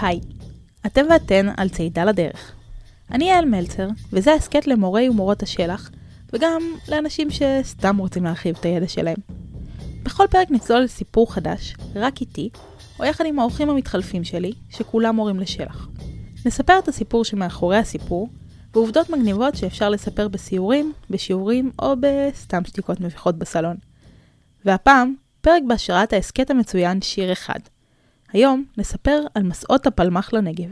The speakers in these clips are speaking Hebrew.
היי, אתם ואתן על צעידה לדרך. אני יעל מלצר, וזה הסכת למורי ומורות השלח, וגם לאנשים שסתם רוצים להרחיב את הידע שלהם. בכל פרק נצלול לסיפור חדש, רק איתי, או יחד עם האורחים המתחלפים שלי, שכולם מורים לשלח. נספר את הסיפור שמאחורי הסיפור, ועובדות מגניבות שאפשר לספר בסיורים, בשיעורים או בסתם שתיקות מביכות בסלון. והפעם, פרק בהשראת ההסכת המצוין שיר אחד. היום נספר על מסעות הפלמ"ח לנגב.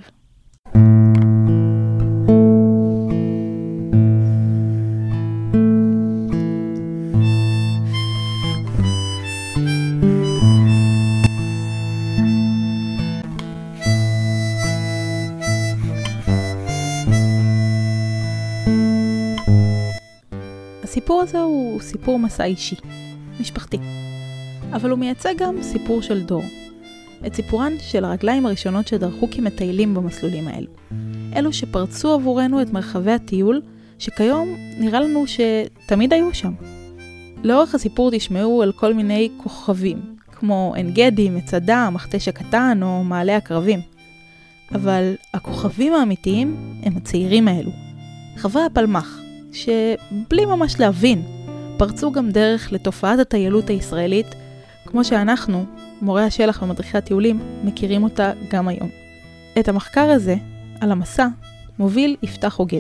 הסיפור הזה הוא סיפור מסע אישי, משפחתי, אבל הוא מייצג גם סיפור של דור. את סיפורן של הרגליים הראשונות שדרכו כמטיילים במסלולים האלו. אלו שפרצו עבורנו את מרחבי הטיול, שכיום נראה לנו שתמיד היו שם. לאורך הסיפור תשמעו על כל מיני כוכבים, כמו עין גדי, מצדה, המכתש הקטן או מעלה הקרבים. אבל הכוכבים האמיתיים הם הצעירים האלו. חברי הפלמ"ח, שבלי ממש להבין, פרצו גם דרך לתופעת הטיילות הישראלית, כמו שאנחנו, מורי השלח ומדריכי הטיולים, מכירים אותה גם היום. את המחקר הזה, על המסע, מוביל יפתח אוגד.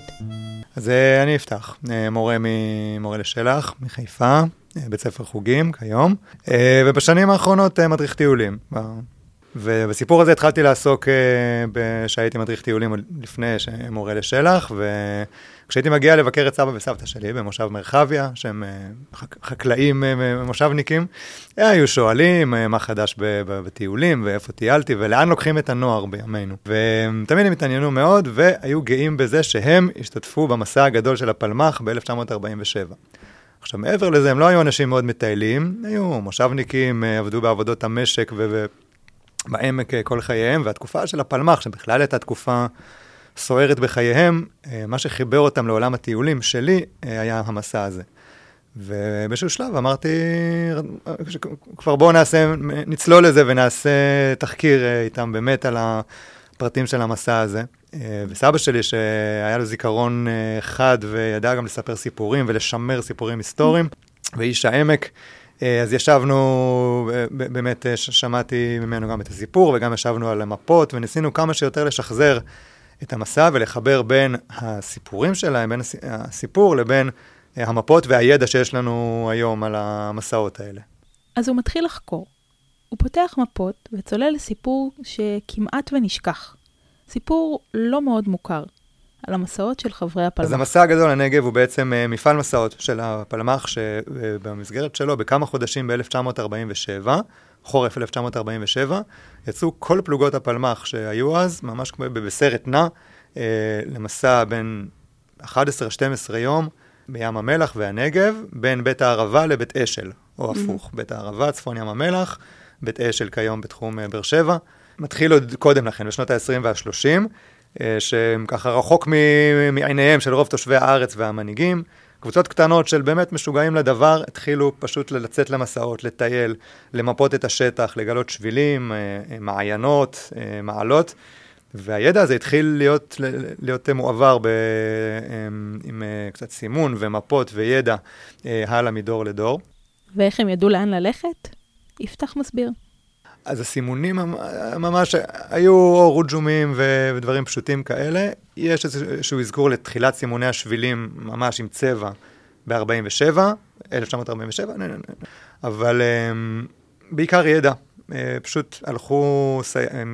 אז אה, אני אפתח, אה, מורה ממורה לשלח, מחיפה, אה, בית ספר חוגים כיום, ובשנים האחרונות מדריך טיולים. ובסיפור הזה התחלתי לעסוק כשהייתי מדריך טיולים לפני שמורה לשלח, וכשהייתי מגיע לבקר את סבא וסבתא שלי במושב מרחביה, שהם חקלאים מושבניקים, היו שואלים מה חדש בטיולים ואיפה טיילתי ולאן לוקחים את הנוער בימינו. ותמיד הם התעניינו מאוד והיו גאים בזה שהם השתתפו במסע הגדול של הפלמ"ח ב-1947. עכשיו, מעבר לזה, הם לא היו אנשים מאוד מטיילים, היו מושבניקים, עבדו בעבודות המשק ו... בעמק אה, כל חייהם, והתקופה של הפלמ"ח, שבכלל הייתה תקופה סוערת בחייהם, אה, מה שחיבר אותם לעולם הטיולים שלי אה, היה המסע הזה. ובאיזשהו שלב אמרתי, כבר בואו נעשה, נצלול לזה ונעשה תחקיר איתם באמת על הפרטים של המסע הזה. וסבא שלי, שהיה לו זיכרון חד וידע גם לספר סיפורים ולשמר סיפורים היסטוריים, ואיש העמק, אה, אז ישבנו, אה, באמת אה, שמעתי ממנו גם את הסיפור, וגם ישבנו על המפות, וניסינו כמה שיותר לשחזר את המסע ולחבר בין הסיפורים שלהם, בין הסיפור לבין המפות והידע שיש לנו היום על המסעות האלה. אז הוא מתחיל לחקור. הוא פותח מפות וצולל לסיפור שכמעט ונשכח. סיפור לא מאוד מוכר, על המסעות של חברי הפלמ"ח. אז המסע הגדול לנגב הוא בעצם uh, מפעל מסעות של הפלמ"ח, שבמסגרת שלו, בכמה חודשים ב-1947, חורף 1947, יצאו כל פלוגות הפלמ"ח שהיו אז, ממש כמו בסרט נע, uh, למסע בין 11-12 יום בים המלח והנגב, בין בית הערבה לבית אשל, או mm-hmm. הפוך, בית הערבה, צפון ים המלח, בית אשל כיום בתחום uh, באר שבע. מתחיל עוד קודם לכן, בשנות ה-20 וה-30. אה, שהם ככה רחוק מעיניהם של רוב תושבי הארץ והמנהיגים. קבוצות קטנות של באמת משוגעים לדבר, התחילו פשוט לצאת למסעות, לטייל, למפות את השטח, לגלות שבילים, אה, אה, מעיינות, מעלות. והידע הזה התחיל להיות, להיות מועבר ב, עם קצת סימון ומפות וידע הלאה מדור לדור. ואיך הם ידעו לאן ללכת? יפתח מסביר. אז הסימונים ממש היו או רוג'ומים ודברים פשוטים כאלה. יש איזשהו אזכור לתחילת סימוני השבילים ממש עם צבע ב-47, 1947, אבל um, בעיקר ידע. Uh, פשוט הלכו,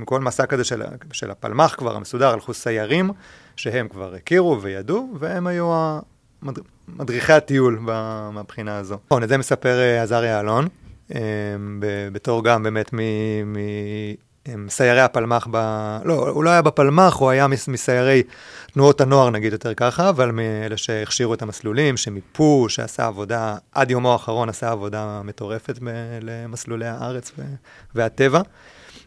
כל מסע כזה של, של הפלמ"ח כבר המסודר, הלכו סיירים שהם כבר הכירו וידעו, והם היו מדריכי הטיול מהבחינה הזו. נכון, את זה מספר uh, עזריה אלון. אמ, בתור גם באמת מסיירי הפלמ"ח, ב... לא, הוא לא היה בפלמ"ח, הוא היה מסיירי תנועות הנוער, נגיד יותר ככה, אבל מאלה שהכשירו את המסלולים, שמיפו, שעשה עבודה, עד יומו האחרון עשה עבודה מטורפת ב... למסלולי הארץ ו... והטבע.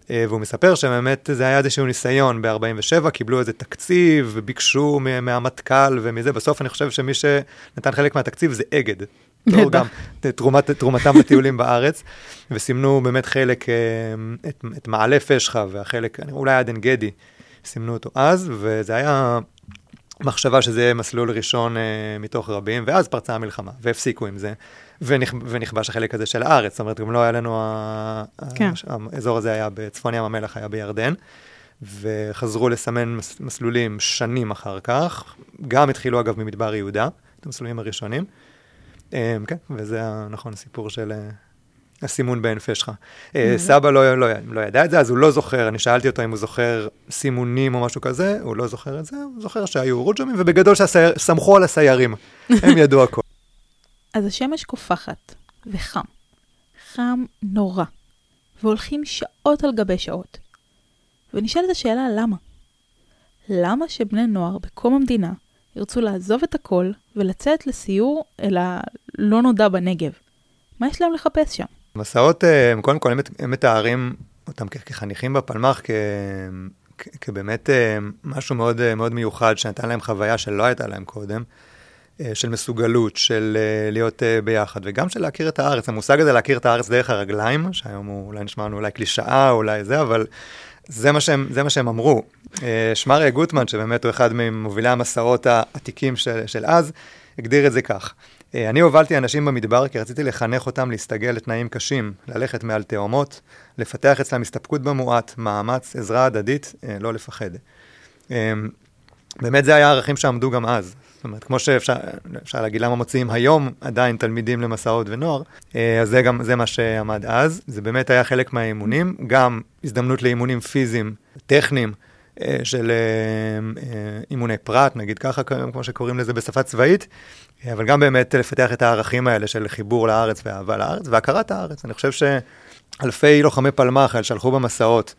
אה, והוא מספר שבאמת זה היה איזשהו ניסיון ב-47, קיבלו איזה תקציב וביקשו מהמטכ"ל ומזה, בסוף אני חושב שמי שנתן חלק מהתקציב זה אגד. בתור גם תרומת, תרומתם לטיולים בארץ, וסימנו באמת חלק, אה, את, את מעלה פשחה והחלק, אולי עד עין גדי, סימנו אותו אז, וזה היה מחשבה שזה יהיה מסלול ראשון uh, מתוך רבים, ואז פרצה המלחמה, והפסיקו עם זה, ונכ, ונכבש החלק הזה של הארץ, זאת אומרת, גם לא היה לנו, ה, כן. האזור הזה היה בצפון ים המלח, היה בירדן, וחזרו לסמן מס, מסלולים שנים אחר כך, גם התחילו אגב ממדבר יהודה, את המסלולים הראשונים. Um, כן, וזה, נכון, הסיפור של... Uh, הסימון בעין פשחה. אה, סבא לא, לא, לא ידע את זה, אז הוא לא זוכר, אני שאלתי אותו אם הוא זוכר סימונים או משהו כזה, הוא לא זוכר את זה, הוא זוכר שהיו רוג'מים, ובגדול שסמכו על הסיירים, הם ידעו הכל. אז השמש קופחת, וחם. חם נורא, והולכים שעות על גבי שעות. ונשאלת השאלה למה. למה שבני נוער בקום המדינה ירצו לעזוב את הכל ולצאת לסיור אל הלא נודע בנגב? מה יש להם לחפש שם? מסעות, אה, קודם כל, הם מתארים אותם כחניכים בפלמ"ח, כבאמת אה, משהו מאוד, אה, מאוד מיוחד, שנתן להם חוויה שלא הייתה להם קודם, של מסוגלות, של להיות ביחד, וגם של להכיר את הארץ. המושג הזה להכיר את הארץ דרך הרגליים, שהיום הוא אולי נשמע לנו אולי קלישאה, אולי זה, אבל זה מה שהם, זה מה שהם אמרו. שמריה גוטמן, שבאמת הוא אחד ממובילי המסעות העתיקים של, של אז, הגדיר את זה כך. אה, אני הובלתי אנשים במדבר כי רציתי לחנך אותם להסתגל לתנאים קשים, ללכת מעל תאומות, לפתח אצלם הסתפקות במועט, מאמץ, עזרה הדדית, אה, לא לפחד. אה, באמת זה היה הערכים שעמדו גם אז. זאת אומרת, כמו שאפשר להגיד למה מוציאים היום עדיין תלמידים למסעות ונוער, אז זה גם, זה מה שעמד אז. זה באמת היה חלק מהאימונים, גם הזדמנות לאימונים פיזיים, טכניים, של אימוני פרט, נגיד ככה, כמו שקוראים לזה בשפה צבאית, אבל גם באמת לפתח את הערכים האלה של חיבור לארץ ואהבה לארץ והכרת הארץ. אני חושב שאלפי לוחמי פלמ"ח שהלכו במסעות,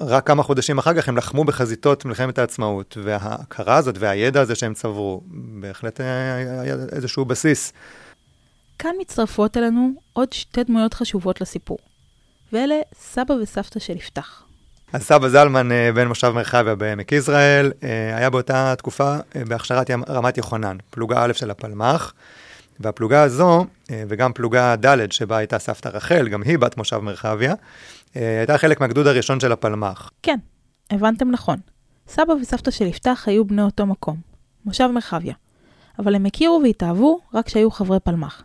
רק כמה חודשים אחר כך הם לחמו בחזיתות מלחמת העצמאות, וההכרה הזאת והידע הזה שהם צברו, בהחלט היה איזשהו בסיס. כאן מצטרפות אלינו עוד שתי דמויות חשובות לסיפור, ואלה סבא וסבתא של יפתח. אז סבא זלמן, אה, בן מושב מרחביה בעמק יזרעאל, אה, היה באותה תקופה אה, בהכשרת רמת יוחנן, פלוגה א' של הפלמ"ח, והפלוגה הזו, וגם פלוגה ד' שבה הייתה סבתא רחל, גם היא בת מושב מרחביה, הייתה חלק מהגדוד הראשון של הפלמ"ח. כן, הבנתם נכון. סבא וסבתא של יפתח היו בני אותו מקום, מושב מרחביה, אבל הם הכירו והתאהבו רק כשהיו חברי פלמ"ח.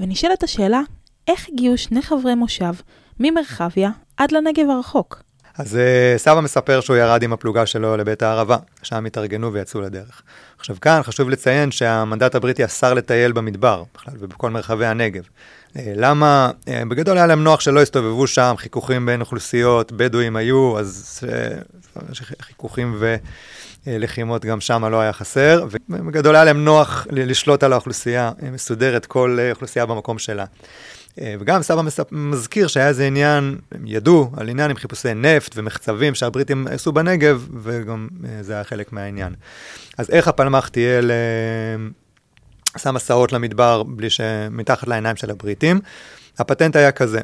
ונשאלת השאלה, איך הגיעו שני חברי מושב ממרחביה עד לנגב הרחוק? אז uh, סבא מספר שהוא ירד עם הפלוגה שלו לבית הערבה, שם התארגנו ויצאו לדרך. עכשיו כאן חשוב לציין שהמנדט הבריטי אסר לטייל במדבר, בכלל, ובכל מרחבי הנגב. Uh, למה? Uh, בגדול היה להם נוח שלא הסתובבו שם, חיכוכים בין אוכלוסיות, בדואים היו, אז uh, חיכוכים ולחימות גם שם לא היה חסר, ובגדול היה להם נוח לשלוט על האוכלוסייה מסודרת, כל אוכלוסייה במקום שלה. אה, וגם סבא מזכיר שהיה איזה עניין, הם ידעו על עניין עם חיפושי נפט ומחצבים שהבריטים עשו בנגב, וגם אה, זה היה חלק מהעניין. אז איך הפלמ"ח תהיה. עשה מסעות למדבר בלי שמתחת לעיניים של הבריטים? הפטנט היה כזה,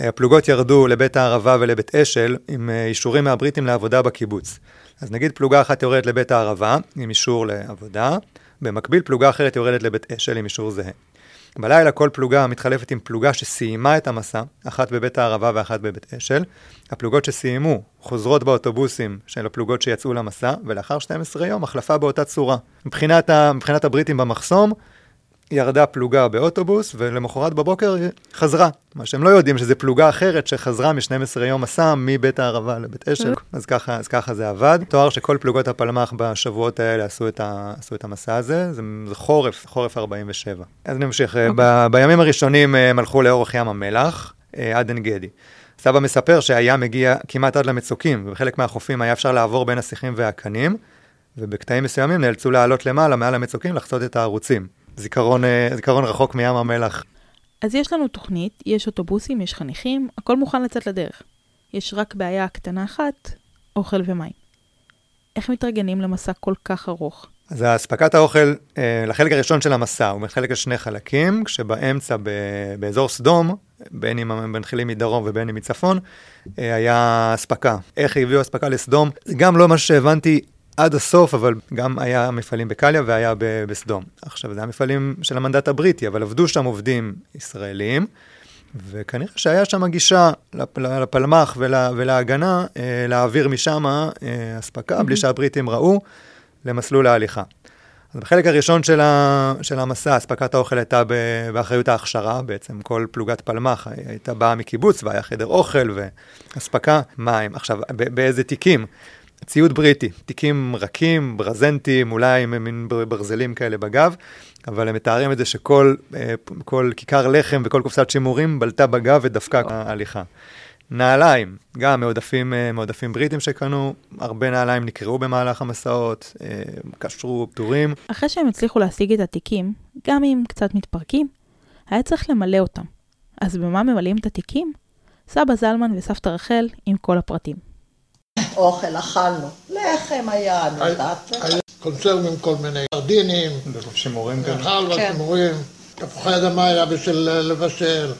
אה, הפלוגות ירדו לבית הערבה ולבית אשל עם אישורים מהבריטים לעבודה בקיבוץ. אז נגיד פלוגה אחת יורדת לבית הערבה עם אישור לעבודה, במקביל פלוגה אחרת יורדת לבית אשל עם אישור זהה. בלילה כל פלוגה מתחלפת עם פלוגה שסיימה את המסע, אחת בבית הערבה ואחת בבית אשל. הפלוגות שסיימו חוזרות באוטובוסים של הפלוגות שיצאו למסע, ולאחר 12 יום החלפה באותה צורה. מבחינת, ה, מבחינת הבריטים במחסום, ירדה פלוגה באוטובוס, ולמחרת בבוקר היא חזרה. מה שהם לא יודעים שזה פלוגה אחרת שחזרה מ-12 יום מסע מבית הערבה לבית אשל, אז ככה, אז ככה זה עבד. תואר שכל פלוגות הפלמ"ח בשבועות האלה עשו את, ה, עשו את המסע הזה, זה, זה חורף, חורף 47. אז נמשיך, okay. אוקיי. ב, בימים הראשונים הם הלכו לאורך ים המלח, אה, עד עין גדי. סבא מספר שהים מגיע כמעט עד למצוקים, ובחלק מהחופים היה אפשר לעבור בין השיחים והקנים, ובקטעים מסוימים נאלצו לעלות למעלה, מעל המצוקים, לחצות את הערוצים. זיכרון, אה, זיכרון רחוק מים המלח. אז יש לנו תוכנית, יש אוטובוסים, יש חניכים, הכל מוכן לצאת לדרך. יש רק בעיה קטנה אחת, אוכל ומים. איך מתרגנים למסע כל כך ארוך? אז אספקת האוכל אה, לחלק הראשון של המסע הוא מחלק לשני חלקים, כשבאמצע, ב, באזור סדום, בין אם הם מנחילים מדרום ובין אם מצפון, היה אספקה. איך הביאו אספקה לסדום? זה גם לא מה שהבנתי עד הסוף, אבל גם היה מפעלים בקליה והיה בסדום. עכשיו, זה היה מפעלים של המנדט הבריטי, אבל עבדו שם עובדים ישראלים, וכנראה שהיה שם גישה לפלמ"ח ולה, ולהגנה אה, להעביר משם אה, אספקה, mm-hmm. בלי שהבריטים ראו, למסלול ההליכה. אז בחלק הראשון של, ה, של המסע, אספקת האוכל הייתה באחריות ההכשרה, בעצם כל פלוגת פלמ"ח הייתה באה מקיבוץ והיה חדר אוכל ואספקה מים. עכשיו, באיזה תיקים? ציוד בריטי, תיקים רכים, ברזנטים, אולי עם מין ברזלים כאלה בגב, אבל הם מתארים את זה שכל אה, כל כיכר לחם וכל קופסת שימורים בלטה בגב ודפקה ההליכה. נעליים, גם מעודפים, אה, מעודפים בריטים שקנו, הרבה נעליים נקראו במהלך המסעות, אה, קשרו פטורים. אחרי שהם הצליחו להשיג את התיקים, גם אם קצת מתפרקים, היה צריך למלא אותם. אז במה ממלאים את התיקים? סבא זלמן וסבתא רחל עם כל הפרטים. אוכל אכלנו, לחם היה, נתת. היה קונצרנים כל מיני, סרדינים, שימורים כאלה. אכל ושימורים, תפוחי אדמה היה בשביל לבשל.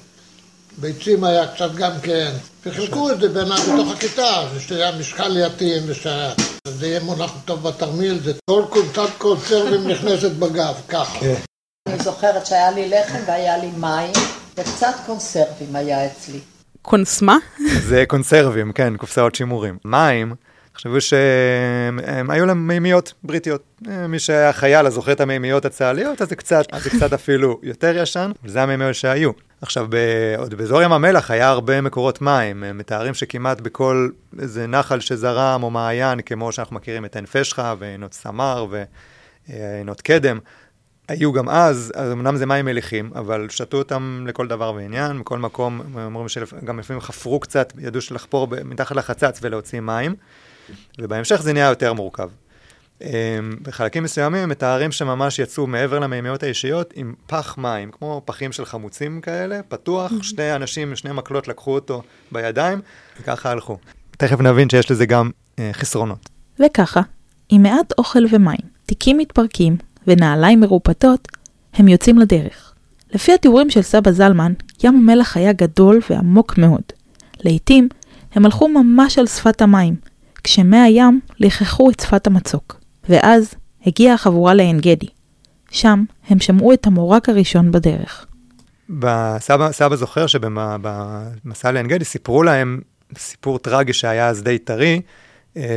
ביצים היה קצת גם כן, וחילקו את זה בין, בתוך הכיתה, שהיה משקל יתאים, ושזה יהיה מונח טוב בתרמיל, זה כל קונצת קונצרבים נכנסת בגב, ככה. כן. אני זוכרת שהיה לי לחם והיה לי מים, וקצת קונסרבים היה אצלי. קונסמה? זה קונסרבים, כן, קופסאות שימורים. מים, תחשבו שהם היו להם מימיות בריטיות. מי שהיה חייל, אז זוכר את המימיות הצה"ליות, אז זה קצת, אז זה קצת אפילו יותר ישן, וזה המימיות שהיו. עכשיו, ב, עוד באזור ים המלח היה הרבה מקורות מים, הם מתארים שכמעט בכל איזה נחל שזרם או מעיין, כמו שאנחנו מכירים את עין פשחה ועינות סמר ועינות קדם, היו גם אז, אז אמנם זה מים מליחים, אבל שתו אותם לכל דבר ועניין, בכל מקום, אומרים שגם לפעמים חפרו קצת, ידעו שלחפור מתחת לחצץ ולהוציא מים, ובהמשך זה נהיה יותר מורכב. אמ, בחלקים מסוימים מתארים שממש יצאו מעבר למימיות האישיות עם פח מים, כמו פחים של חמוצים כאלה, פתוח, שני אנשים, שני מקלות לקחו אותו בידיים, וככה הלכו. תכף נבין שיש לזה גם אה, חסרונות. וככה, עם מעט אוכל ומים, תיקים מתפרקים ונעליים מרופטות, הם יוצאים לדרך. לפי התיאורים של סבא זלמן, ים המלח היה גדול ועמוק מאוד. לעתים, הם הלכו ממש על שפת המים, כשמי הים לכחו את שפת המצוק. ואז הגיעה החבורה לעין גדי. שם הם שמעו את המורק הראשון בדרך. בסבא, סבא זוכר שבמסע לעין גדי סיפרו להם סיפור טרגי שהיה אז די טרי,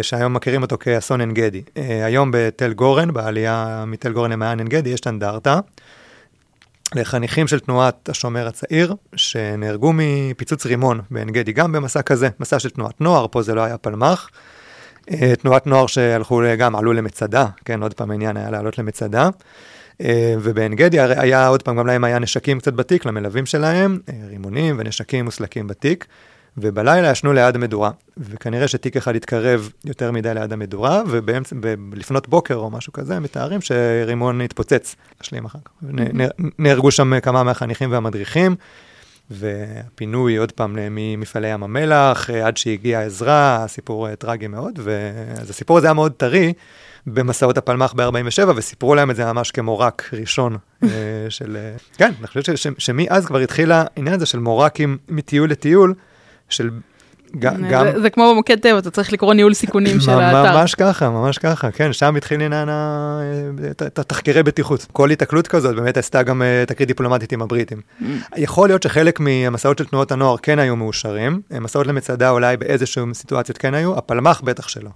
שהיום מכירים אותו כאסון עין גדי. אה, היום בתל גורן, בעלייה מתל גורן למעיין עין גדי, יש אנדרטה לחניכים של תנועת השומר הצעיר, שנהרגו מפיצוץ רימון בעין גדי, גם במסע כזה, מסע של תנועת נוער, פה זה לא היה פלמ"ח. אה, תנועת נוער שהלכו גם, עלו למצדה, כן, עוד פעם העניין היה לעלות למצדה. ובעין גדי היה עוד פעם, גם להם היה נשקים קצת בתיק למלווים שלהם, רימונים ונשקים מוסלקים בתיק. ובלילה ישנו ליד המדורה, וכנראה שתיק אחד התקרב יותר מדי ליד המדורה, ולפנות בוקר או משהו כזה, מתארים שרימון התפוצץ, נשלים אחר כך. נהרגו שם כמה מהחניכים והמדריכים, והפינוי עוד פעם ממפעלי ים המלח, עד שהגיעה עזרה, סיפור טרגי מאוד, אז הסיפור הזה היה מאוד טרי. במסעות הפלמ"ח ב-47, וסיפרו להם את זה ממש כמורק ראשון אה, של... אה, כן, אני חושב שמאז כבר התחיל העניין הזה של מורקים מטיול לטיול, של גם... זה, זה כמו במוקד טבע, אתה צריך לקרוא ניהול סיכונים של האתר. ממש ככה, ממש ככה, כן, שם התחיל עניין התחקירי בטיחות. כל התקלות כזאת באמת עשתה גם אה, תקרית דיפלומטית עם הבריטים. Mm. יכול להיות שחלק מהמסעות של תנועות הנוער כן היו מאושרים, מסעות למצדה אולי באיזשהו סיטואציות כן היו, הפלמ"ח בטח שלא.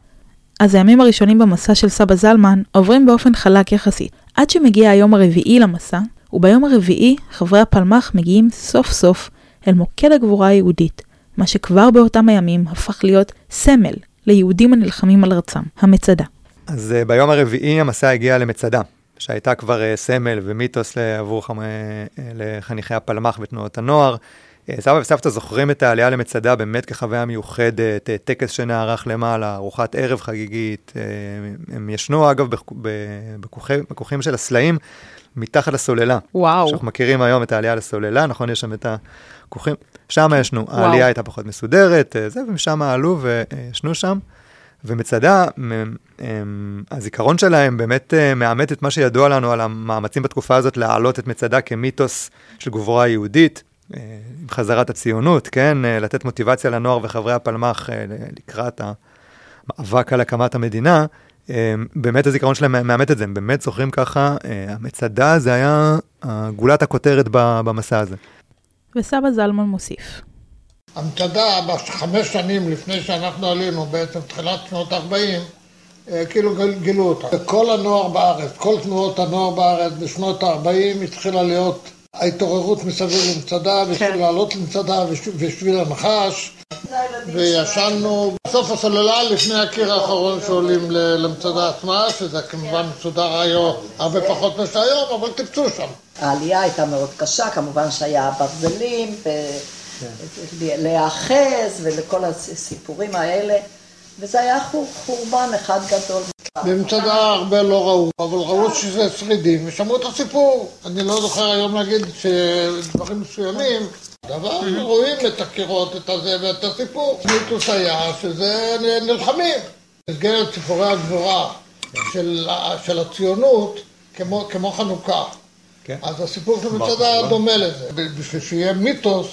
אז הימים הראשונים במסע של סבא זלמן עוברים באופן חלק יחסית, עד שמגיע היום הרביעי למסע, וביום הרביעי חברי הפלמ"ח מגיעים סוף סוף אל מוקד הגבורה היהודית, מה שכבר באותם הימים הפך להיות סמל ליהודים הנלחמים על ארצם, המצדה. אז uh, ביום הרביעי המסע הגיע למצדה, שהייתה כבר uh, סמל ומיתוס עבור חמ... uh, לחניכי הפלמ"ח ותנועות הנוער. Uh, סבא וסבתא זוכרים את העלייה למצדה באמת כחוויה מיוחדת, uh, טקס שנערך למעלה, ארוחת ערב חגיגית. Uh, הם ישנו אגב בכוכים של הסלעים מתחת לסוללה. וואו. שאנחנו מכירים היום את העלייה לסוללה, נכון? יש שם את הכוכים. שם ישנו, וואו. העלייה הייתה פחות מסודרת, אה, זה, ומשם עלו וישנו שם. ומצדה, הזיכרון שלהם באמת אה, מאמת את מה שידוע לנו על המאמצים בתקופה הזאת להעלות את מצדה כמיתוס של גבורה יהודית. עם חזרת הציונות, כן? לתת מוטיבציה לנוער וחברי הפלמ"ח לקראת המאבק על הקמת המדינה. באמת הזיכרון שלהם מאמת את זה, הם באמת זוכרים ככה, המצדה זה היה גולת הכותרת במסע הזה. וסבא זלמן מוסיף. המצדה, בחמש שנים לפני שאנחנו עלינו, בעצם תחילת שנות ה-40, כאילו גילו אותה. כל הנוער בארץ, כל תנועות הנוער בארץ בשנות ה-40 התחילה להיות ההתעוררות מסביב למצדה, בשביל כן. לעלות למצדה ושביל הנחש. וישנו בסוף הסוללה לפני הקיר האחרון שעולים למצדה עצמה, שזה כמובן מסודר היום הרבה פחות ממה שהיום, אבל טיפצו שם. העלייה הייתה מאוד קשה, כמובן שהיה ברזלים, להיאחז ולכל הסיפורים האלה, וזה היה חורבן אחד גדול. במצדה הרבה לא ראו, אבל ראו שזה שרידים ושמעו את הסיפור. אני לא זוכר היום להגיד שדברים מסוימים, דבר רואים את הקירות, את הזה ואת הסיפור. מיתוס היה שזה נלחמים. במסגרת סיפורי הגבורה של הציונות, כמו חנוכה. כן. אז הסיפור של מצדה דומה לזה. בשביל שיהיה מיתוס,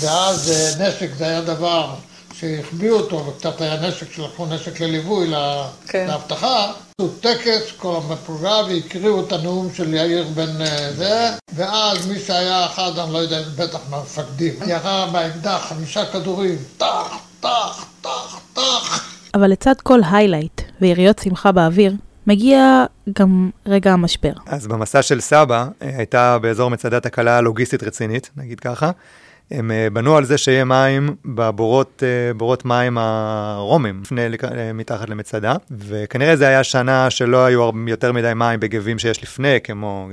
ואז אה, נשק זה היה דבר שהחביאו אותו, וקצת היה נשק שלקחו נשק לליווי כן. לאבטחה. עשו טקס, כל המפלגה, והקריאו את הנאום של יאיר בן אה, זה, ואז מי שהיה אחד, אני לא יודע, בטח מהמפקדים, ירה באקדח חמישה כדורים, טח, טח, טח, טח. אבל לצד כל היילייט ויריות שמחה באוויר, מגיע גם רגע המשבר. אז במסע של סבא אה, הייתה באזור מצדה תקלה לוגיסטית רצינית, נגיד ככה. הם אה, בנו על זה שיהיה מים בבורות אה, בורות מים הרומים, לפני, מתחת למצדה, וכנראה זה היה שנה שלא היו יותר מדי מים בגבים שיש לפני, כמו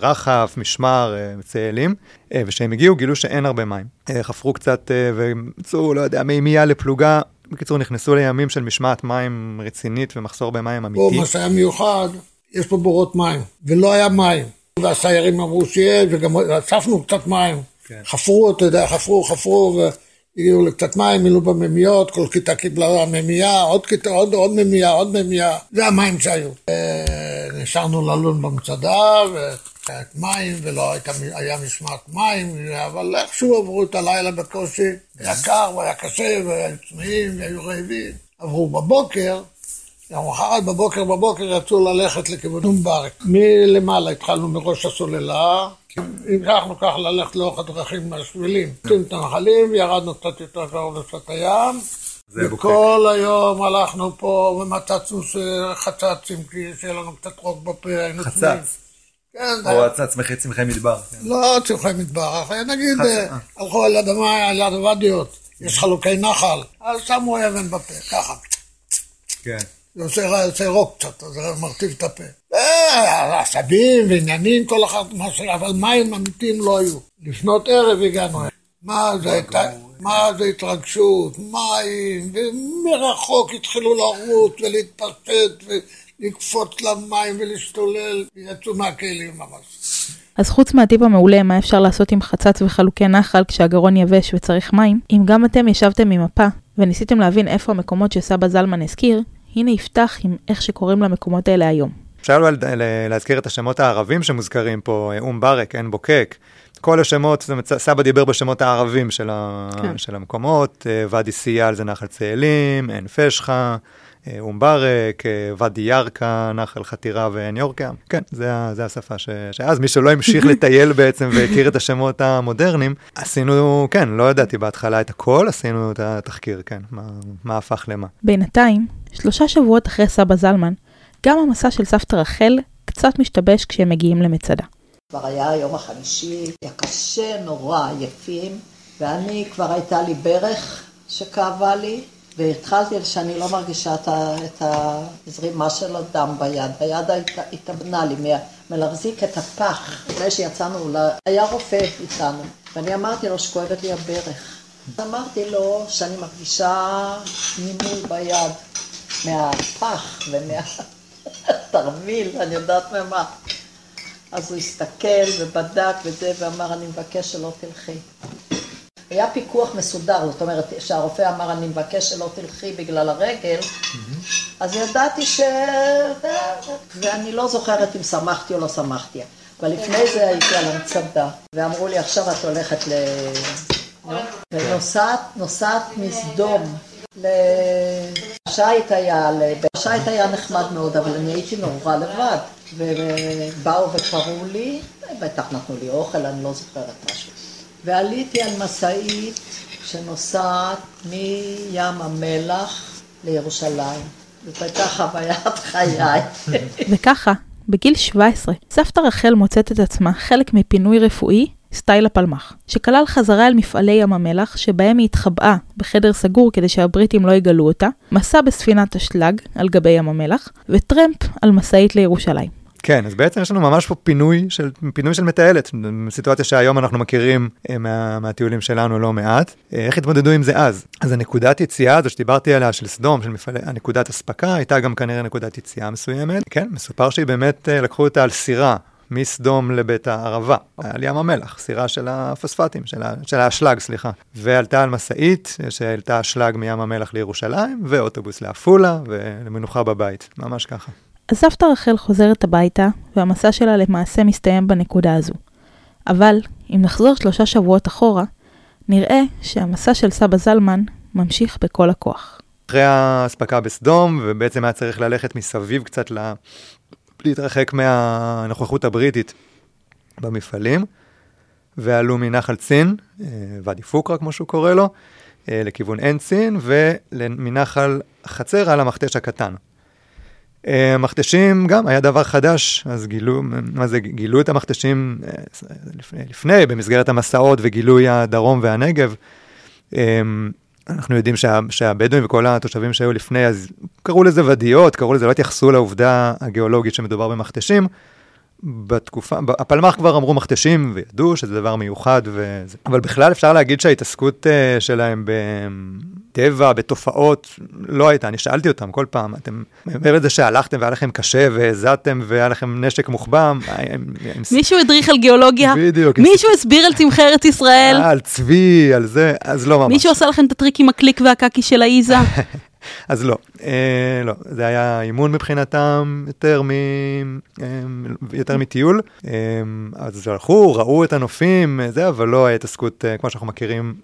רחף, משמר, צאלים, וכשהם הגיעו גילו שאין הרבה מים. חפרו קצת ומצאו, לא יודע, מימייה לפלוגה, בקיצור, נכנסו לימים של משמעת מים רצינית ומחסור במים אמיתי. פה, מה שהיה מיוחד, יש פה בורות מים, ולא היה מים. והסיירים אמרו שיהיה, וגם אספנו קצת מים. כן. חפרו, אתה יודע, חפרו, חפרו, והגיעו לקצת מים, מילאו בממיות, כל כיתה קיבלה ממייה, עוד כיתה, עוד, עוד ממייה, עוד ממייה. זה המים שהיו. אה, נשארנו ללון במצדה, ו... מים ולא הייתה, היה משמעת מים, אבל איכשהו עברו את הלילה בקושי, היה קר והיה קשה והיו צמאים והיו רעבים. עברו בבוקר, אחד בבוקר בבוקר יצאו ללכת לכיוון נומברק. מלמעלה התחלנו מראש הסוללה, המשכנו ככה ללכת לאורך הדרכים מהשבילים. עשינו את הנחלים, ירדנו קצת יותר קרוב לשפת הים. וכל היום הלכנו פה ומצצנו חצצים, כי שיהיה לנו קצת רוק בפה, היינו חצץ. כן, או צמחי צמחי מדבר. כן. לא צמחי מדבר, נגיד אה, הלכו על אדמה, על יד הוואדיות, יש חלוקי נחל, אז שמו אבן בפה, ככה. כן. זה עושה רוק קצת, זה מרטיב את הפה. אה, עשבים ועניינים, כל אחד, אבל מים אמיתיים לא היו. לפנות ערב הגענו. מה זה, מה זה התרגשות, מים, ומרחוק התחילו לרוץ ולהתפשט. לקפוץ למים ולהשתולל, יצאו מהכלים ממש. אז חוץ מהטיפ המעולה מה אפשר לעשות עם חצץ וחלוקי נחל כשהגרון יבש וצריך מים, אם גם אתם ישבתם עם מפה וניסיתם להבין איפה המקומות שסבא זלמן הזכיר, הנה יפתח עם איך שקוראים למקומות האלה היום. אפשר להזכיר את השמות הערבים שמוזכרים פה, אום ברק, עין בוקק. כל השמות, סבא דיבר בשמות הערבים של, כן. של המקומות, אה, ואדי סייל זה נחל צאלים, עין פשחה, אום ברק, ואדי ירקה, נחל חתירה ועין יורקה. כן, זה, זה השפה ש, שאז מי שלא המשיך לטייל בעצם והכיר את השמות המודרניים, עשינו, כן, לא ידעתי בהתחלה את הכל, עשינו את התחקיר, כן, מה, מה הפך למה. בינתיים, שלושה שבועות אחרי סבא זלמן, גם המסע של סבתא רחל קצת משתבש כשהם מגיעים למצדה. כבר היה יום החמישי, היה קשה, נורא עייפים, ואני כבר הייתה לי ברך שכאבה לי, והתחלתי שאני לא מרגישה את הזרימה של הדם ביד, היד התאבנה לי מלהחזיק את הפח. לפני שיצאנו, היה רופא איתנו, ואני אמרתי לו שכואבת לי הברך. אמרתי לו שאני מרגישה נימול ביד מהפח ומהתרמיל, אני יודעת ממה. אז הוא הסתכל ובדק וזה, ואמר, אני מבקש שלא תלכי. היה פיקוח מסודר, זאת אומרת, שהרופא אמר, אני מבקש שלא תלכי בגלל הרגל, אז ידעתי ש... ואני לא זוכרת אם שמחתי או לא שמחתי. אבל לפני זה הייתי על המצדה, ואמרו לי, עכשיו את הולכת ל... ונוסעת, נוסעת מסדום לשייט היה, שייט היה נחמד מאוד, אבל אני הייתי נורא לבד. ובאו וקראו לי, בטח נתנו לי אוכל, אני לא זוכרת משהו. ועליתי על משאית שנוסעת מים המלח לירושלים. זאת הייתה חוויית חיי. וככה, בגיל 17, סבתא רחל מוצאת את עצמה חלק מפינוי רפואי סטייל הפלמ"ח, שכלל חזרה אל מפעלי ים המלח, שבהם היא התחבאה בחדר סגור כדי שהבריטים לא יגלו אותה, מסע בספינת אשלג על גבי ים המלח, וטרמפ על משאית לירושלים. כן, אז בעצם יש לנו ממש פה פינוי של, פינוי של מטיילת, סיטואציה שהיום אנחנו מכירים אה, מה, מהטיולים שלנו לא מעט. אה, איך התמודדו עם זה אז? אז הנקודת יציאה הזו שדיברתי עליה, של סדום, של מפעלי, הנקודת אספקה, הייתה גם כנראה נקודת יציאה מסוימת. כן, מסופר שהיא באמת, אה, לקחו אותה על סירה מסדום לבית הערבה, על ים המלח, סירה של הפוספטים, של, ה, של האשלג, סליחה. ועלתה על משאית שהעלתה אשלג מים המלח לירושלים, ואוטובוס לעפולה, ולמנוחה בבית, ממש ככה. אז סבתא רחל חוזרת הביתה, והמסע שלה למעשה מסתיים בנקודה הזו. אבל, אם נחזור שלושה שבועות אחורה, נראה שהמסע של סבא זלמן ממשיך בכל הכוח. אחרי האספקה בסדום, ובעצם היה צריך ללכת מסביב קצת. להתרחק מהנוכחות הבריטית במפעלים, ועלו מנחל צין, אה, ואדי פוקרה כמו שהוא קורא לו, אה, לכיוון עין צין, ומנחל חצר על המכתש הקטן. אה, מכתשים גם היה דבר חדש, אז גילו, מה זה, גילו את המכתשים לפני, לפני במסגרת המסעות וגילוי הדרום והנגב. אנחנו יודעים שה, שהבדואים וכל התושבים שהיו לפני, אז קראו לזה ודיות, קראו לזה, לא התייחסו לעובדה הגיאולוגית שמדובר במכתשים. בתקופה, הפלמ"ח כבר אמרו מכתשים וידעו שזה דבר מיוחד וזה, אבל בכלל אפשר להגיד שההתעסקות uh, שלהם בטבע, בתופעות, לא הייתה, אני שאלתי אותם כל פעם, אתם, מעבר לזה שהלכתם והיה לכם קשה והזעתם והיה לכם נשק מוחבם. מישהו הדריך על גיאולוגיה? בדיוק. מישהו הסביר על צמחי ארץ ישראל? על צבי, על זה, אז לא ממש. מישהו עשה לכם את הטריק עם הקליק והקקי של האיזה? אז לא, אה, לא, זה היה אימון מבחינתם יותר, מ, אה, יותר מטיול. אה, אז הלכו, ראו את הנופים, אה, זה, אבל לא ההתעסקות, אה, כמו שאנחנו מכירים,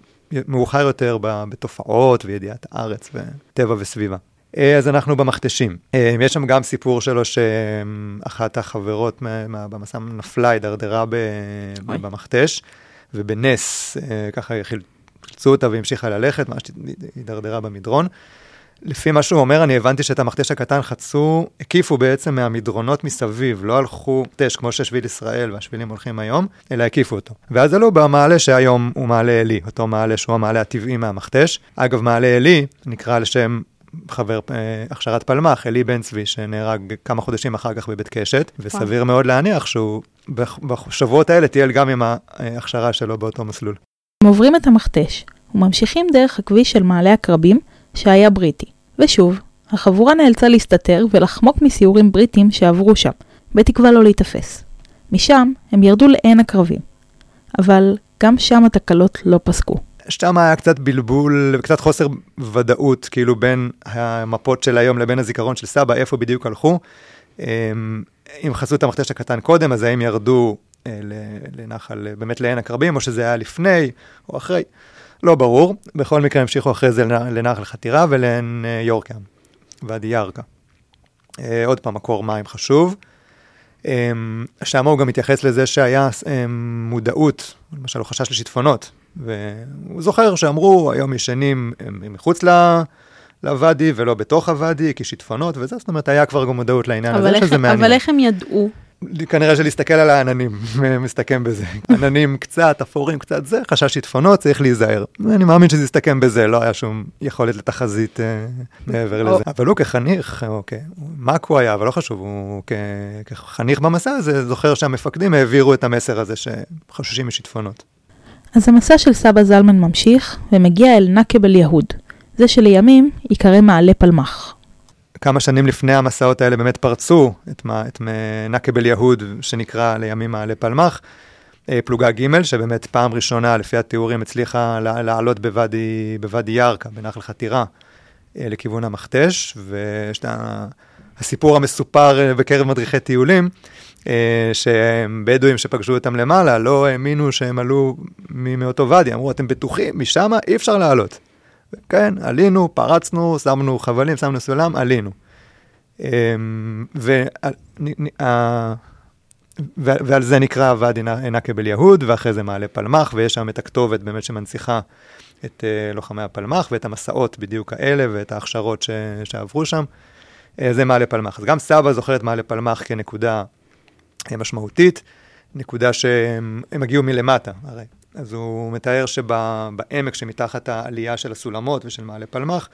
מאוחר יותר בתופעות וידיעת הארץ וטבע וסביבה. אה, אז אנחנו במכתשים. אה, יש שם גם סיפור שלו שאחת החברות במסע נפלה, הידרדרה במכתש, ובנס, ככה חילצו אותה והמשיכה ללכת, ממש הידרדרה במדרון. לפי מה שהוא אומר, אני הבנתי שאת המכתש הקטן חצו, הקיפו בעצם מהמדרונות מסביב, לא הלכו טש כמו ששביל ישראל והשבילים הולכים היום, אלא הקיפו אותו. ואז עלו במעלה שהיום הוא מעלה עלי, אותו מעלה שהוא המעלה הטבעי מהמכתש. אגב, מעלה עלי נקרא על שם חבר אה, הכשרת פלמ"ח, אלי בן צבי, שנהרג כמה חודשים אחר כך בבית קשת, וסביר מאוד להניח שהוא בשבועות האלה טייל גם עם ההכשרה שלו באותו מסלול. הם עוברים את המכתש וממשיכים דרך הכביש של מעלה הקרבים, שהיה בריטי. ושוב, החבורה נאלצה להסתתר ולחמוק מסיורים בריטים שעברו שם, בתקווה לא להיתפס. משם הם ירדו לעין הקרבים. אבל גם שם התקלות לא פסקו. שם היה קצת בלבול וקצת חוסר ודאות, כאילו בין המפות של היום לבין הזיכרון של סבא, איפה בדיוק הלכו. אמ, אם חסו את המכתש הקטן קודם, אז האם ירדו אה, לנחל, באמת לעין הקרבים, או שזה היה לפני או אחרי. לא ברור, בכל מקרה המשיכו אחרי זה לנחל חתירה ולעין יורקם, ואדי ירקה. אה, עוד פעם, מקור מים חשוב. אמ, שם הוא גם מתייחס לזה שהיה אמ, מודעות, למשל הוא חשש לשיטפונות, והוא זוכר שאמרו, היום ישנים מחוץ לוואדי ולא בתוך הוואדי, כי שיטפונות וזה, זאת אומרת, היה כבר גם מודעות לעניין הזה, שזה מעניין. אבל איך הם ידעו? כנראה שלהסתכל על העננים, מסתכם בזה. עננים קצת, אפורים קצת זה, חשש שיטפונות, צריך להיזהר. אני מאמין שזה יסתכם בזה, לא היה שום יכולת לתחזית אה, מעבר לזה. אבל הוא כחניך, אוקיי, מאקו היה, אבל לא חשוב, הוא כחניך במסע הזה, זוכר שהמפקדים העבירו את המסר הזה שחוששים משיטפונות. אז המסע של סבא זלמן ממשיך, ומגיע אל נקבל יהוד, זה שלימים ייקרא מעלה פלמח. כמה שנים לפני המסעות האלה באמת פרצו את, את נקבל יהוד, שנקרא לימים מעלה פלמח, אה, פלוגה ג', שבאמת פעם ראשונה, לפי התיאורים, הצליחה לעלות בוואדי, בוואדי ירקה, בנחל חתירה, אה, לכיוון המכתש, ויש את הסיפור המסופר אה, בקרב מדריכי טיולים, אה, שהם בדואים שפגשו אותם למעלה, לא האמינו שהם עלו מאותו ואדי, אמרו, אתם בטוחים, משם אי אפשר לעלות. כן, עלינו, פרצנו, שמנו חבלים, שמנו סולם, עלינו. ו... ועל זה נקרא ואדי נקבל יהוד, ואחרי זה מעלה פלמח, ויש שם את הכתובת באמת שמנציחה את uh, לוחמי הפלמח, ואת המסעות בדיוק האלה, ואת ההכשרות. שעברו שם. Uh, זה מעלה פלמח. אז גם סבא זוכר את מעלה פלמח כנקודה uh, משמעותית, נקודה שהם הגיעו מלמטה, הרי. אז הוא מתאר שבעמק שמתחת העלייה של הסולמות ושל מעלה פלמח,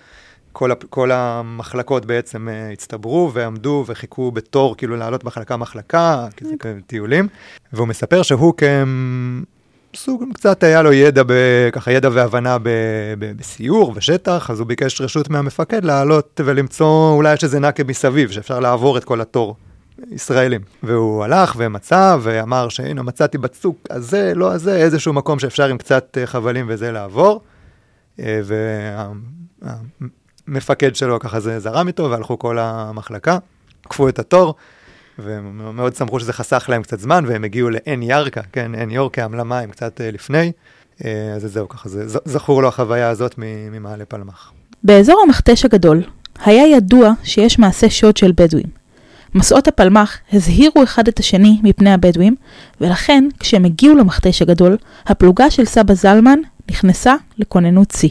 כל, כל המחלקות בעצם uh, הצטברו ועמדו וחיכו בתור, כאילו לעלות מחלקה-מחלקה, כי זה כאלה טיולים. והוא מספר שהוא כסוג, קצת היה לו ידע, ב, ככה ידע והבנה ב, ב, בסיור ושטח, אז הוא ביקש רשות מהמפקד לעלות ולמצוא, אולי יש איזה נקב מסביב, שאפשר לעבור את כל התור. ישראלים. והוא הלך ומצא ואמר שהנה מצאתי בצוק הזה, לא הזה, איזשהו מקום שאפשר עם קצת אה, חבלים וזה לעבור. אה, וה... המפקד שלו ככה זה זרם איתו, והלכו כל המחלקה, עקפו את התור, והם מאוד שמחו שזה חסך להם קצת זמן, והם הגיעו לעין ירקה, כן, עין יורקה, עמלה מים קצת אה, לפני, אז זהו, ככה, זה זכור לו החוויה הזאת ממעלה פלמח. באזור המכתש הגדול היה ידוע שיש מעשה שוד של בדואים. מסעות הפלמח הזהירו אחד את השני מפני הבדואים, ולכן כשהם הגיעו למכתש הגדול, הפלוגה של סבא זלמן נכנסה לכוננות שיא.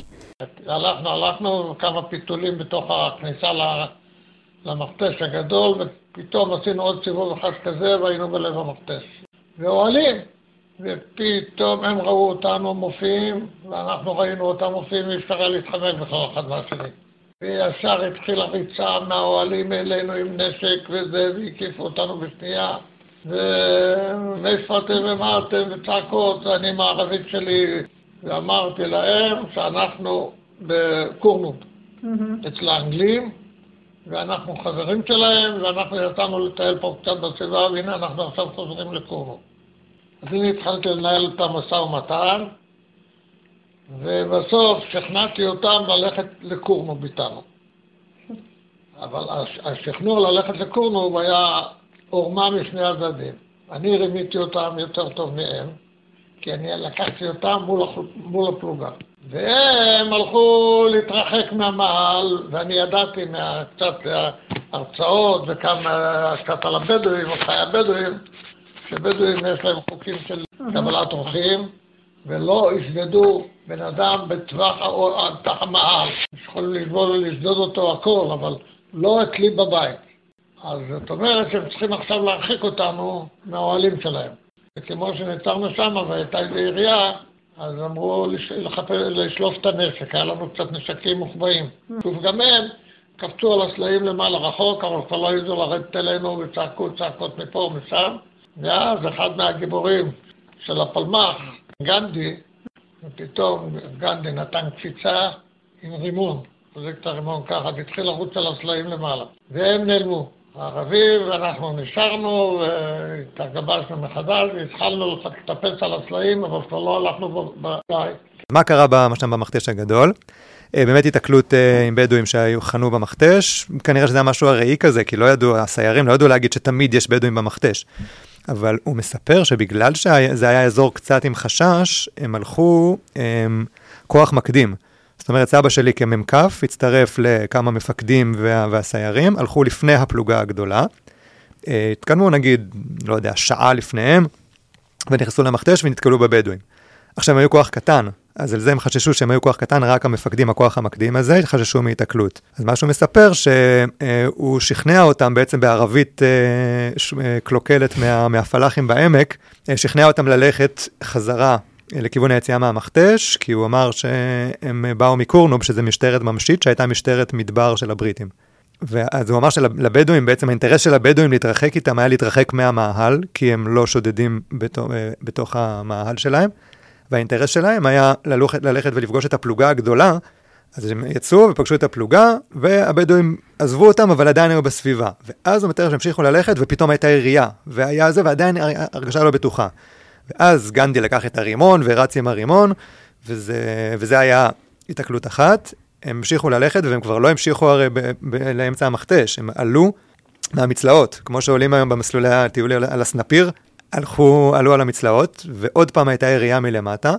הלכנו, הלכנו כמה פיתולים בתוך הכניסה למכתש הגדול, ופתאום עשינו עוד סיבוב אחד כזה והיינו בלב המכתש. ואוהלים, ופתאום הם ראו אותנו מופיעים, ואנחנו ראינו אותם מופיעים, אי אפשר היה להתחמק בכלל אחד מהשני. וישר התחילה ריצה מהאוהלים אלינו עם נשק וזה, והקיפו אותנו בשנייה. ומאיפה אתם ומה אתם וצעקות, אני עם הערבית שלי ואמרתי להם שאנחנו בקורנות mm-hmm. אצל האנגלים, ואנחנו חברים שלהם, ואנחנו יצאנו לטייל פה קצת בסביבה, והנה אנחנו עכשיו חוזרים לקורנות. אז אני התחלתי לנהל את המשא ומתן, ובסוף שכנעתי אותם ללכת לקורנוב איתנו. אבל השכנוע ללכת לקורנוב היה עורמה משני הצדדים. אני רימיתי אותם יותר טוב מהם. כי אני לקחתי אותם מול, מול הפלוגה. והם הלכו להתרחק מהמעל, ואני ידעתי קצת הרצאות וכמה קצת על הבדואים, על חיי הבדואים, שבדואים יש להם חוקים של קבלת אורחים, ולא ישדדו בן אדם בטווח תח המעל. יכולים לבוא ולשדוד אותו הכל, אבל לא אצלי בבית. אז זאת אומרת שהם צריכים עכשיו להרחיק אותנו מהאוהלים שלהם. וכמו שנעצרנו שם והייתה איזו עירייה, אז אמרו לשלוף את הנשק, היה לנו קצת נשקים מוחבאים. שוב, גם הם קפצו על הסלעים למעלה רחוק, אבל כבר לא העזו לרדת אלינו וצעקו צעקות מפה ומשם. ואז אחד מהגיבורים של הפלמ"ח, גנדי, ופתאום גנדי נתן קפיצה עם רימון, חזיק את הרימון ככה, והתחיל לרוץ על הסלעים למעלה. והם נעלמו. הערבים, ואנחנו נשארנו, והתגבשנו מחדש, והתחלנו לטפס על הסלעים, אבל כבר לא הלכנו בבית. מה קרה שם במכתש הגדול? אה, באמת התקלות אה, עם בדואים שהיו חנו במכתש, כנראה שזה היה משהו ארעי כזה, כי לא ידעו, הסיירים לא ידעו להגיד שתמיד יש בדואים במכתש. אבל הוא מספר שבגלל שזה היה אזור קצת עם חשש, הם הלכו הם, כוח מקדים. זאת אומרת, סבא שלי כמ"כ הצטרף לכמה מפקדים וה, והסיירים, הלכו לפני הפלוגה הגדולה. אה, התקדמו נגיד, לא יודע, שעה לפניהם, ונכנסו למכתש ונתקלו בבדואים. עכשיו הם היו כוח קטן, אז על זה הם חששו שהם היו כוח קטן, רק המפקדים, הכוח המקדים הזה, חששו מהיתקלות. אז מה שהוא מספר, שהוא שכנע אותם בעצם בערבית אה, אה, קלוקלת מה, מהפלאחים בעמק, שכנע אותם ללכת חזרה לכיוון היציאה מהמכתש, כי הוא אמר שהם באו מקורנוב, שזה משטרת ממשית, שהייתה משטרת מדבר של הבריטים. ואז הוא אמר שלבדואים, בעצם האינטרס של הבדואים להתרחק איתם היה להתרחק מהמאהל, כי הם לא שודדים בתוך, אה, בתוך המאהל שלהם, והאינטרס שלהם היה ללכת, ללכת ולפגוש את הפלוגה הגדולה, אז הם יצאו ופגשו את הפלוגה, והבדואים עזבו אותם, אבל עדיין היו בסביבה. ואז הוא מתאר שהמשיכו ללכת, ופתאום הייתה ירייה, והיה זה, ועדיין הרגשה לא בטוחה. ואז גנדי לקח את הרימון ורץ עם הרימון, וזה, וזה היה התקלות אחת. הם המשיכו ללכת, והם כבר לא המשיכו הרי ב, ב, לאמצע המכתש, הם עלו מהמצלעות, כמו שעולים היום במסלולי הטיול על הסנפיר, הלכו, עלו על המצלעות, ועוד פעם הייתה ירייה מלמטה.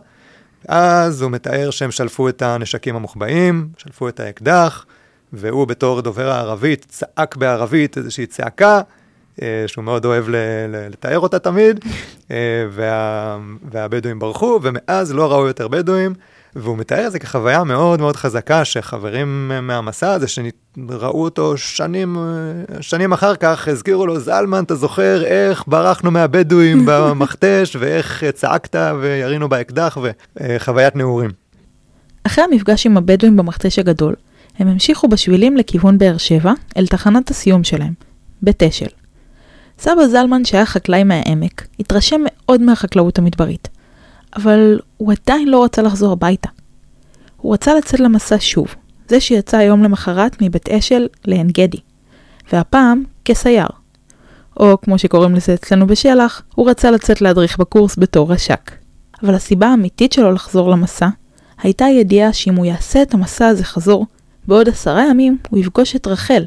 אז הוא מתאר שהם שלפו את הנשקים המוחבאים, שלפו את האקדח, והוא בתור דובר הערבית צעק בערבית איזושהי צעקה, אה, שהוא מאוד אוהב לתאר אותה תמיד, אה, וה, והבדואים ברחו, ומאז לא ראו יותר בדואים. והוא מתאר את זה כחוויה מאוד מאוד חזקה, שחברים מהמסע הזה, שראו אותו שנים, שנים אחר כך, הזכירו לו, זלמן, אתה זוכר איך ברחנו מהבדואים במכתש, ואיך צעקת וירינו באקדח, וחוויית נעורים. אחרי המפגש עם הבדואים במכתש הגדול, הם המשיכו בשבילים לכיוון באר שבע, אל תחנת הסיום שלהם, בית אשל. סבא זלמן, שהיה חקלאי מהעמק, התרשם מאוד מהחקלאות המדברית. אבל הוא עדיין לא רצה לחזור הביתה. הוא רצה לצאת למסע שוב, זה שיצא יום למחרת מבית אשל לעין גדי, והפעם כסייר. או כמו שקוראים לזה אצלנו בשלח, הוא רצה לצאת להדריך בקורס בתור רש"ק. אבל הסיבה האמיתית שלו לחזור למסע, הייתה ידיעה שאם הוא יעשה את המסע הזה חזור, בעוד עשרה ימים הוא יפגוש את רחל,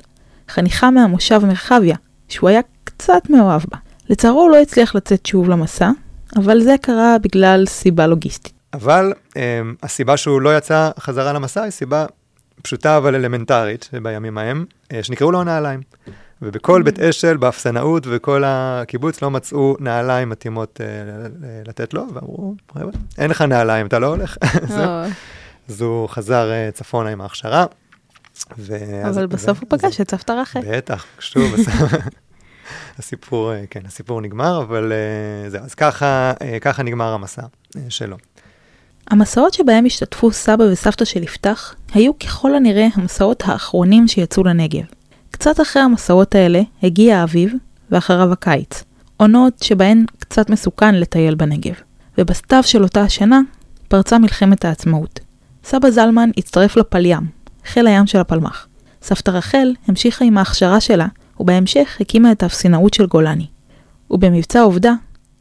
חניכה מהמושב מרחביה, שהוא היה קצת מאוהב בה. לצערו הוא לא הצליח לצאת שוב למסע, אבל זה קרה בגלל סיבה לוגיסטית. אבל um, הסיבה שהוא לא יצא חזרה למסע היא סיבה פשוטה אבל אלמנטרית בימים ההם, uh, שנקראו לו הנעליים. ובכל mm. בית אשל, באפסנאות וכל הקיבוץ לא מצאו נעליים מתאימות uh, לתת לו, ואמרו, אין לך נעליים, אתה לא הולך. אז הוא חזר uh, צפונה עם ההכשרה. אבל בסוף הוא פגש את סבתא רחל. בטח, שוב, הסיפור, אה, כן, הסיפור נגמר, אבל אה, זהו, אז ככה, אה, ככה נגמר המסע שלו. המסעות שבהם השתתפו סבא וסבתא של יפתח, היו ככל הנראה המסעות האחרונים שיצאו לנגב. קצת אחרי המסעות האלה הגיע האביב, ואחריו הקיץ. עונות שבהן קצת מסוכן לטייל בנגב. ובסתיו של אותה השנה פרצה מלחמת העצמאות. סבא זלמן הצטרף לפליים, חיל הים של הפלמ"ח. סבתא רחל המשיכה עם ההכשרה שלה ובהמשך הקימה את האפסינאות של גולני. ובמבצע עובדה,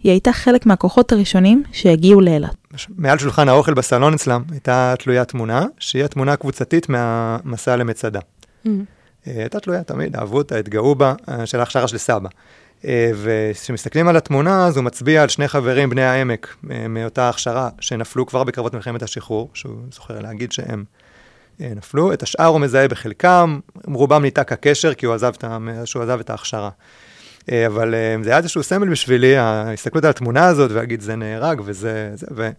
היא הייתה חלק מהכוחות הראשונים שהגיעו לאילת. מעל שולחן האוכל בסלון אצלם הייתה תלויה תמונה, שהיא התמונה הקבוצתית מהמסע למצדה. Mm-hmm. הייתה תלויה תמיד, אהבו אותה, התגאו בה, אה, של ההכשרה של סבא. אה, וכשמסתכלים על התמונה, אז הוא מצביע על שני חברים בני העמק מאותה הכשרה, שנפלו כבר בקרבות מלחמת השחרור, שהוא זוכר להגיד שהם נפלו, את השאר הוא מזהה בחלקם, רובם ניתק הקשר כי הוא עזב את, שהוא עזב את ההכשרה. אה, אבל אה, זה היה איזשהו סמל בשבילי, ההסתכלות על התמונה הזאת, ולהגיד זה נהרג וזה, זה,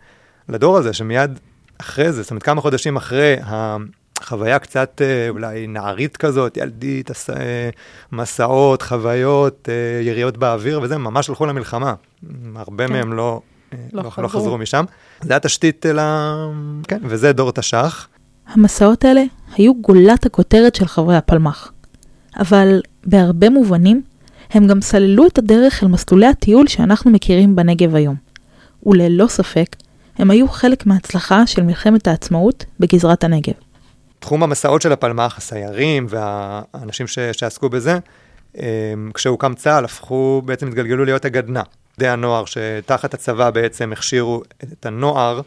ולדור הזה שמיד אחרי זה, זאת אומרת כמה חודשים אחרי החוויה קצת אולי נערית כזאת, ילדית, מסעות, חוויות, יריות באוויר וזה, ממש הלכו למלחמה. הרבה כן. מהם לא, לא, לא, חזרו. לא חזרו משם. זה התשתית, ל... כן, וזה דור תש"ח. המסעות האלה היו גולת הכותרת של חברי הפלמ"ח. אבל בהרבה מובנים, הם גם סללו את הדרך אל מסלולי הטיול שאנחנו מכירים בנגב היום. וללא ספק, הם היו חלק מההצלחה של מלחמת העצמאות בגזרת הנגב. תחום המסעות של הפלמ"ח, הסיירים והאנשים ש... שעסקו בזה, כשהוקם צה"ל, הפכו, בעצם התגלגלו להיות הגדנ"ע. די הנוער שתחת הצבא בעצם הכשירו את הנוער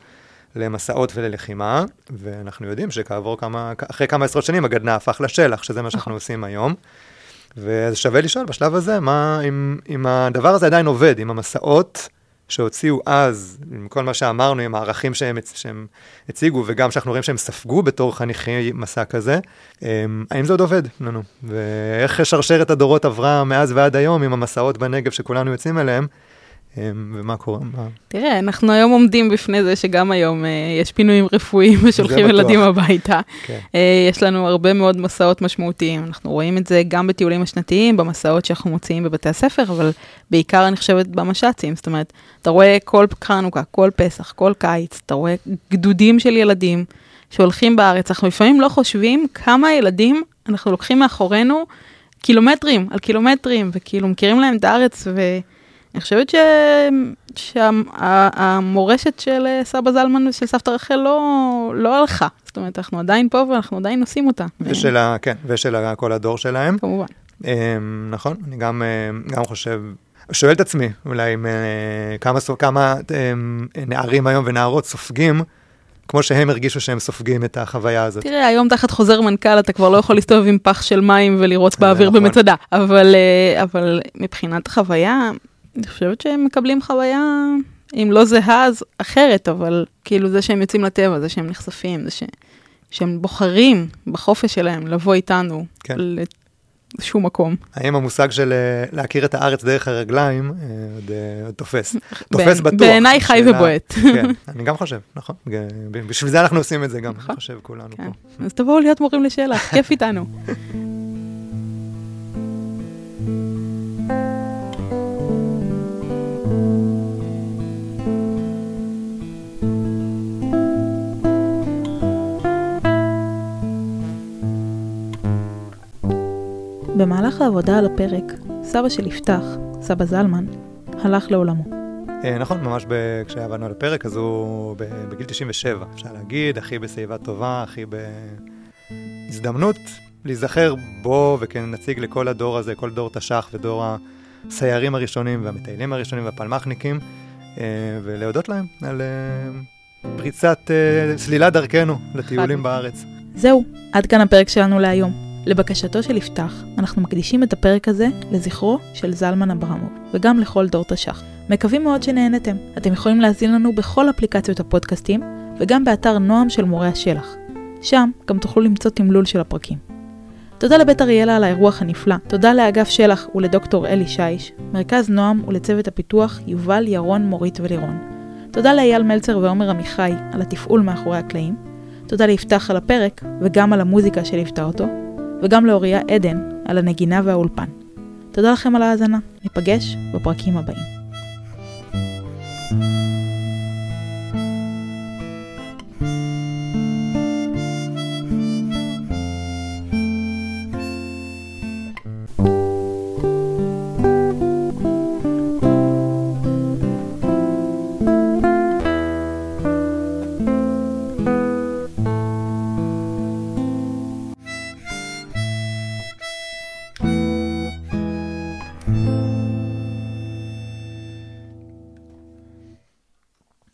למסעות וללחימה, ואנחנו יודעים שכעבור כמה, אחרי כמה עשרות שנים הגדנ"ע הפך לשלח, שזה מה שאנחנו נכון. עושים היום. וזה שווה לשאול בשלב הזה, מה, אם, אם הדבר הזה עדיין עובד, אם המסעות שהוציאו אז, עם כל מה שאמרנו, עם הערכים שהם, שהם הציגו, וגם שאנחנו רואים שהם ספגו בתור חניכי מסע כזה, האם זה עוד עובד לנו? ואיך שרשרת הדורות עברה מאז ועד היום עם המסעות בנגב שכולנו יוצאים אליהם? אמ, ומה קורה? מה... תראה, אנחנו היום עומדים בפני זה שגם היום אה, יש פינויים רפואיים ושולחים ילדים הביתה. כן. אה, יש לנו הרבה מאוד מסעות משמעותיים. אנחנו רואים את זה גם בטיולים השנתיים, במסעות שאנחנו מוציאים בבתי הספר, אבל בעיקר אני חושבת במש"צים. זאת אומרת, אתה רואה כל חנוכה, כל פסח, כל קיץ, אתה רואה גדודים של ילדים שהולכים בארץ. אנחנו לפעמים לא חושבים כמה ילדים אנחנו לוקחים מאחורינו קילומטרים על קילומטרים, וכאילו מכירים להם את הארץ ו... אני חושבת ש... שהמורשת של אה, סבא זלמן ושל סבתא רחל לא, לא הלכה. זאת אומרת, אנחנו עדיין פה ואנחנו עדיין עושים אותה. ושל, ה... כן, ושל כל הדור שלהם. כמובן. אמ, נכון, אני גם, אה, גם חושב, שואל את עצמי, אולי אה, כמה, כמה אמ, נערים היום ונערות סופגים כמו שהם הרגישו שהם סופגים את החוויה הזאת. תראה, היום תחת חוזר מנכ"ל אתה כבר לא יכול להסתובב עם פח של מים ולראות באוויר נכון. במצדה, אבל, אבל מבחינת החוויה, אני חושבת שהם מקבלים חוויה, אם לא זהה אז אחרת, אבל כאילו זה שהם יוצאים לטבע, זה שהם נחשפים, זה ש... שהם בוחרים בחופש שלהם לבוא איתנו כן. לשום מקום. האם המושג של אה, להכיר את הארץ דרך הרגליים אה, עוד אה, עוד תופס? תופס בטוח. בעיניי חי השאלה- ובועט. כן, אני גם חושב, נכון. בשביל זה אנחנו עושים את זה גם, נכון. אני חושב, כולנו כן. פה. אז תבואו להיות מורים לשאלה, כיף איתנו. במהלך העבודה על הפרק, סבא של יפתח, סבא זלמן, הלך לעולמו. אה, נכון, ממש ב- כשעבדנו על הפרק, אז הוא בגיל 97, אפשר להגיד, הכי בשיבה טובה, הכי בהזדמנות להיזכר בו וכנציג לכל הדור הזה, כל דור תש"ח ודור הסיירים הראשונים והמטיילים הראשונים והפלמ"חניקים, אה, ולהודות להם על אה, פריצת, סלילת דרכנו לטיולים בארץ. זהו, עד כאן הפרק שלנו להיום. לבקשתו של יפתח, אנחנו מקדישים את הפרק הזה לזכרו של זלמן אברמוב, וגם לכל דור תש"ח. מקווים מאוד שנהנתם. אתם יכולים להזין לנו בכל אפליקציות הפודקאסטים, וגם באתר נועם של מורי השלח. שם גם תוכלו למצוא תמלול של הפרקים. תודה לבית אריאלה על האירוח הנפלא, תודה לאגף שלח ולדוקטור אלי שיש, מרכז נועם ולצוות הפיתוח יובל, ירון, מורית ולירון. תודה לאייל מלצר ועומר עמיחי על התפעול מאחורי הקלעים. תודה ליפתח על הפרק, וגם על המוזיקה שליוותה אותו, וגם לאוריה עדן על הנגינה והאולפן. תודה לכם על ההאזנה, ניפגש בפרקים הבאים. thank you